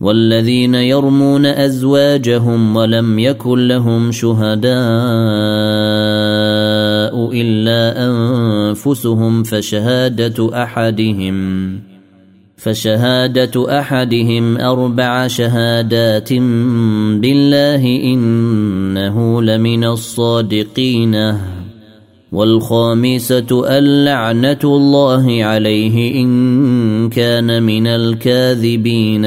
والذين يرمون أزواجهم ولم يكن لهم شهداء إلا أنفسهم فشهادة أحدهم فشهادة أحدهم أربع شهادات بالله إنه لمن الصادقين والخامسة اللعنة الله عليه إن كان من الكاذبين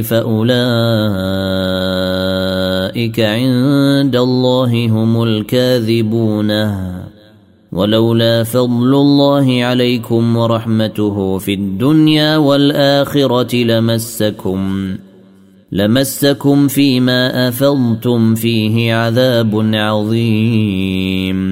فأولئك عند الله هم الكاذبون. ولولا فضل الله عليكم ورحمته في الدنيا والآخرة لمسكم لمسكم فيما أفضتم فيه عذاب عظيم.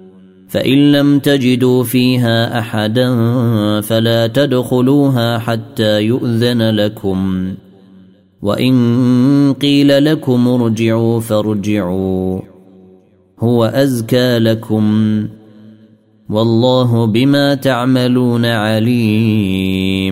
فإن لم تجدوا فيها أحدا فلا تدخلوها حتى يؤذن لكم. وإن قيل لكم ارجعوا فارجعوا. هو أزكى لكم. والله بما تعملون عليم.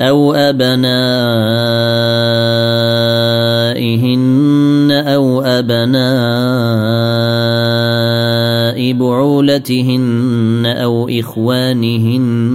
أو أبنائهن أو أبناء بعولتهن أو إخوانهن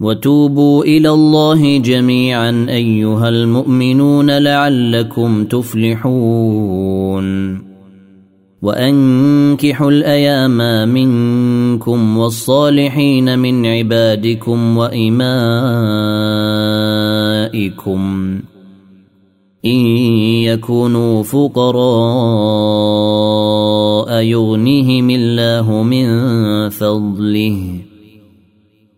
وتوبوا إلى الله جميعا أيها المؤمنون لعلكم تفلحون. وأنكحوا الأيام منكم والصالحين من عبادكم وإمائكم. إن يكونوا فقراء يغنيهم الله من فضله.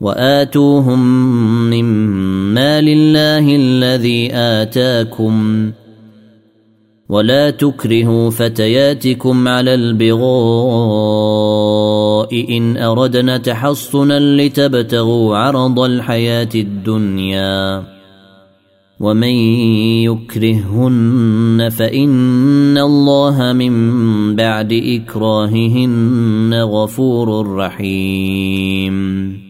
وآتوهم من مال الله الذي آتاكم ولا تكرهوا فتياتكم على البغاء إن أردنا تحصنا لتبتغوا عرض الحياة الدنيا ومن يكرههن فإن الله من بعد إكراههن غفور رحيم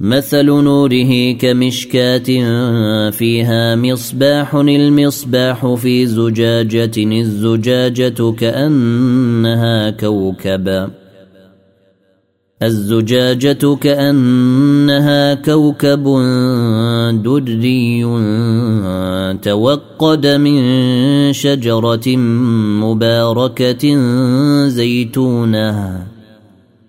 مثل نوره كمشكاة فيها مصباح المصباح في زجاجة الزجاجة كأنها كوكب. الزجاجة كأنها كوكب دري توقد من شجرة مباركة زيتونها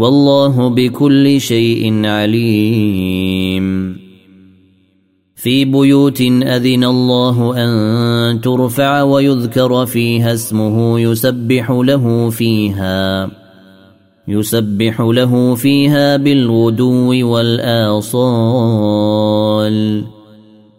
والله بكل شيء عليم. في بيوت أذن الله أن ترفع ويذكر فيها اسمه يسبح له فيها يسبح له فيها بالغدو والآصال.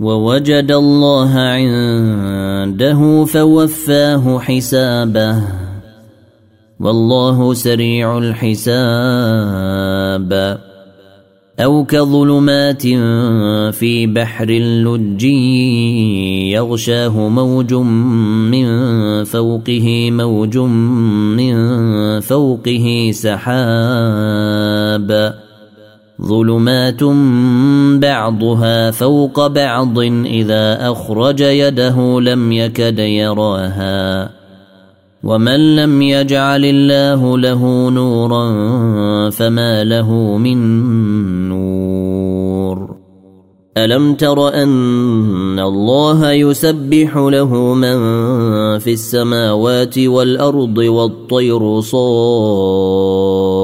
ووجد الله عنده فوفاه حسابه. والله سريع الحساب. أو كظلمات في بحر لج يغشاه موج من فوقه موج من فوقه سحاب. ظلمات بعضها فوق بعض اذا اخرج يده لم يكد يراها ومن لم يجعل الله له نورا فما له من نور الم تر ان الله يسبح له من في السماوات والارض والطير صافات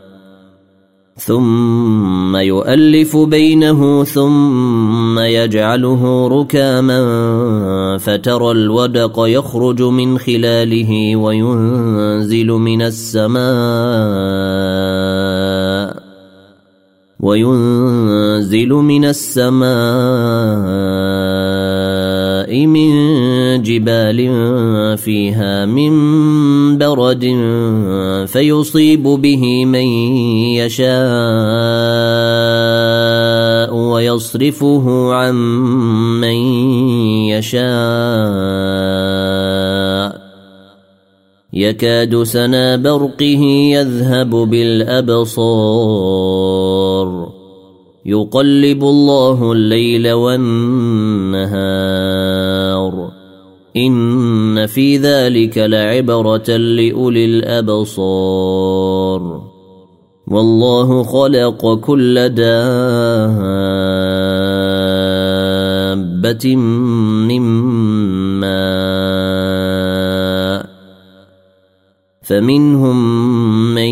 ثم يؤلف بينه ثم يجعله ركاما فترى الودق يخرج من خلاله وينزل من السماء وينزل من السماء من جبال فيها من برد فيصيب به من يشاء ويصرفه عن من يشاء. يكاد سنا برقه يذهب بالأبصار. يقلب الله الليل والنهار. إن في ذلك لعبرة لأولي الأبصار. والله خلق كل دابة من ماء فمنهم من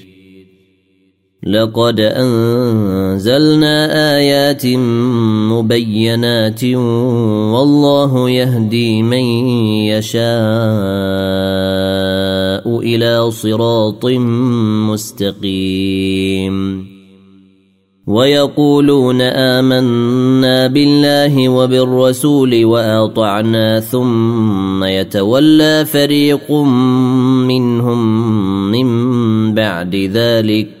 لقد أنزلنا آيات مبينات والله يهدي من يشاء إلى صراط مستقيم. ويقولون آمنا بالله وبالرسول وأطعنا ثم يتولى فريق منهم من بعد ذلك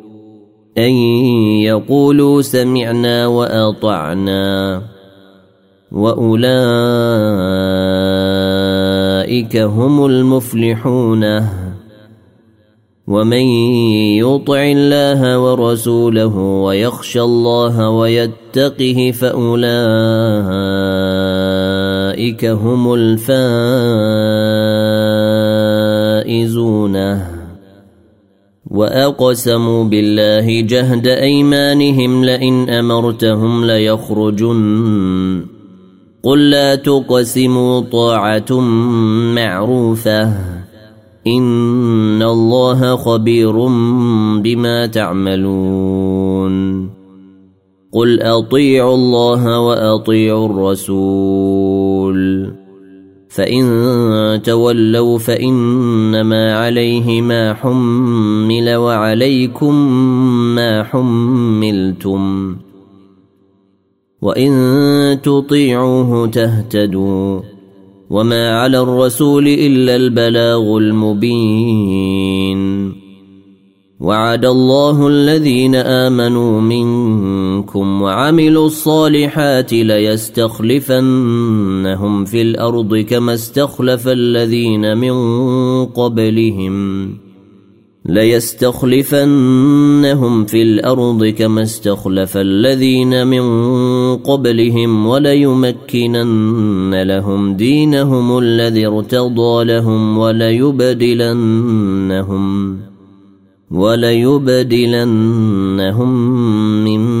أن يقولوا سمعنا وأطعنا وأولئك هم المفلحون. ومن يطع الله ورسوله ويخشى الله ويتقه فأولئك هم الفائزون. واقسموا بالله جهد ايمانهم لئن امرتهم ليخرجن قل لا تقسموا طاعه معروفه ان الله خبير بما تعملون قل اطيعوا الله واطيعوا الرسول فإن تولوا فإنما عليه ما حمل وعليكم ما حملتم. وإن تطيعوه تهتدوا. وما على الرسول إلا البلاغ المبين. وعد الله الذين آمنوا منكم وعملوا الصالحات ليستخلفنهم في الأرض كما استخلف الذين من قبلهم. ليستخلفنهم في الأرض كما استخلف الذين من قبلهم وليمكنن لهم دينهم الذي ارتضى لهم وليبدلنهم وليبدلنهم من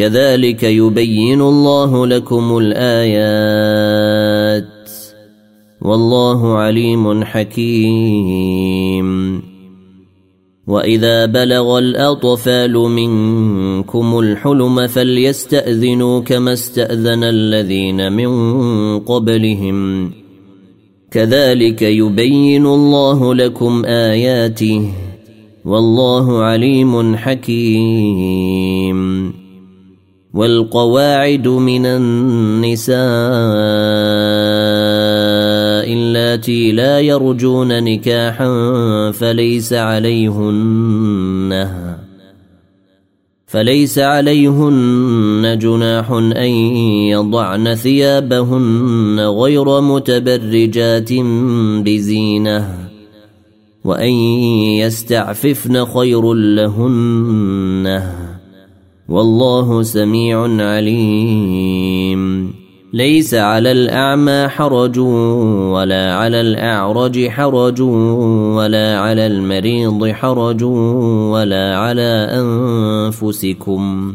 كذلك يبين الله لكم الآيات. والله عليم حكيم. وإذا بلغ الأطفال منكم الحلم فليستأذنوا كما استأذن الذين من قبلهم. كذلك يبين الله لكم آياته. والله عليم حكيم. والقواعد من النساء اللاتي لا يرجون نكاحا فليس عليهن فليس عليهن جناح أن يضعن ثيابهن غير متبرجات بزينة وأن يستعففن خير لهن والله سميع عليم. ليس على الأعمى حرج ولا على الأعرج حرج ولا على المريض حرج ولا على أنفسكم.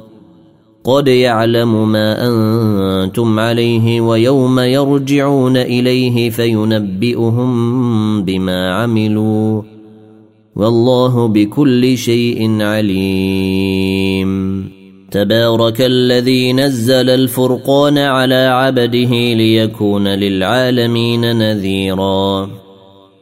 قد يعلم ما أنتم عليه ويوم يرجعون إليه فينبئهم بما عملوا. والله بكل شيء عليم. تبارك الذي نزل الفرقان على عبده ليكون للعالمين نذيرا.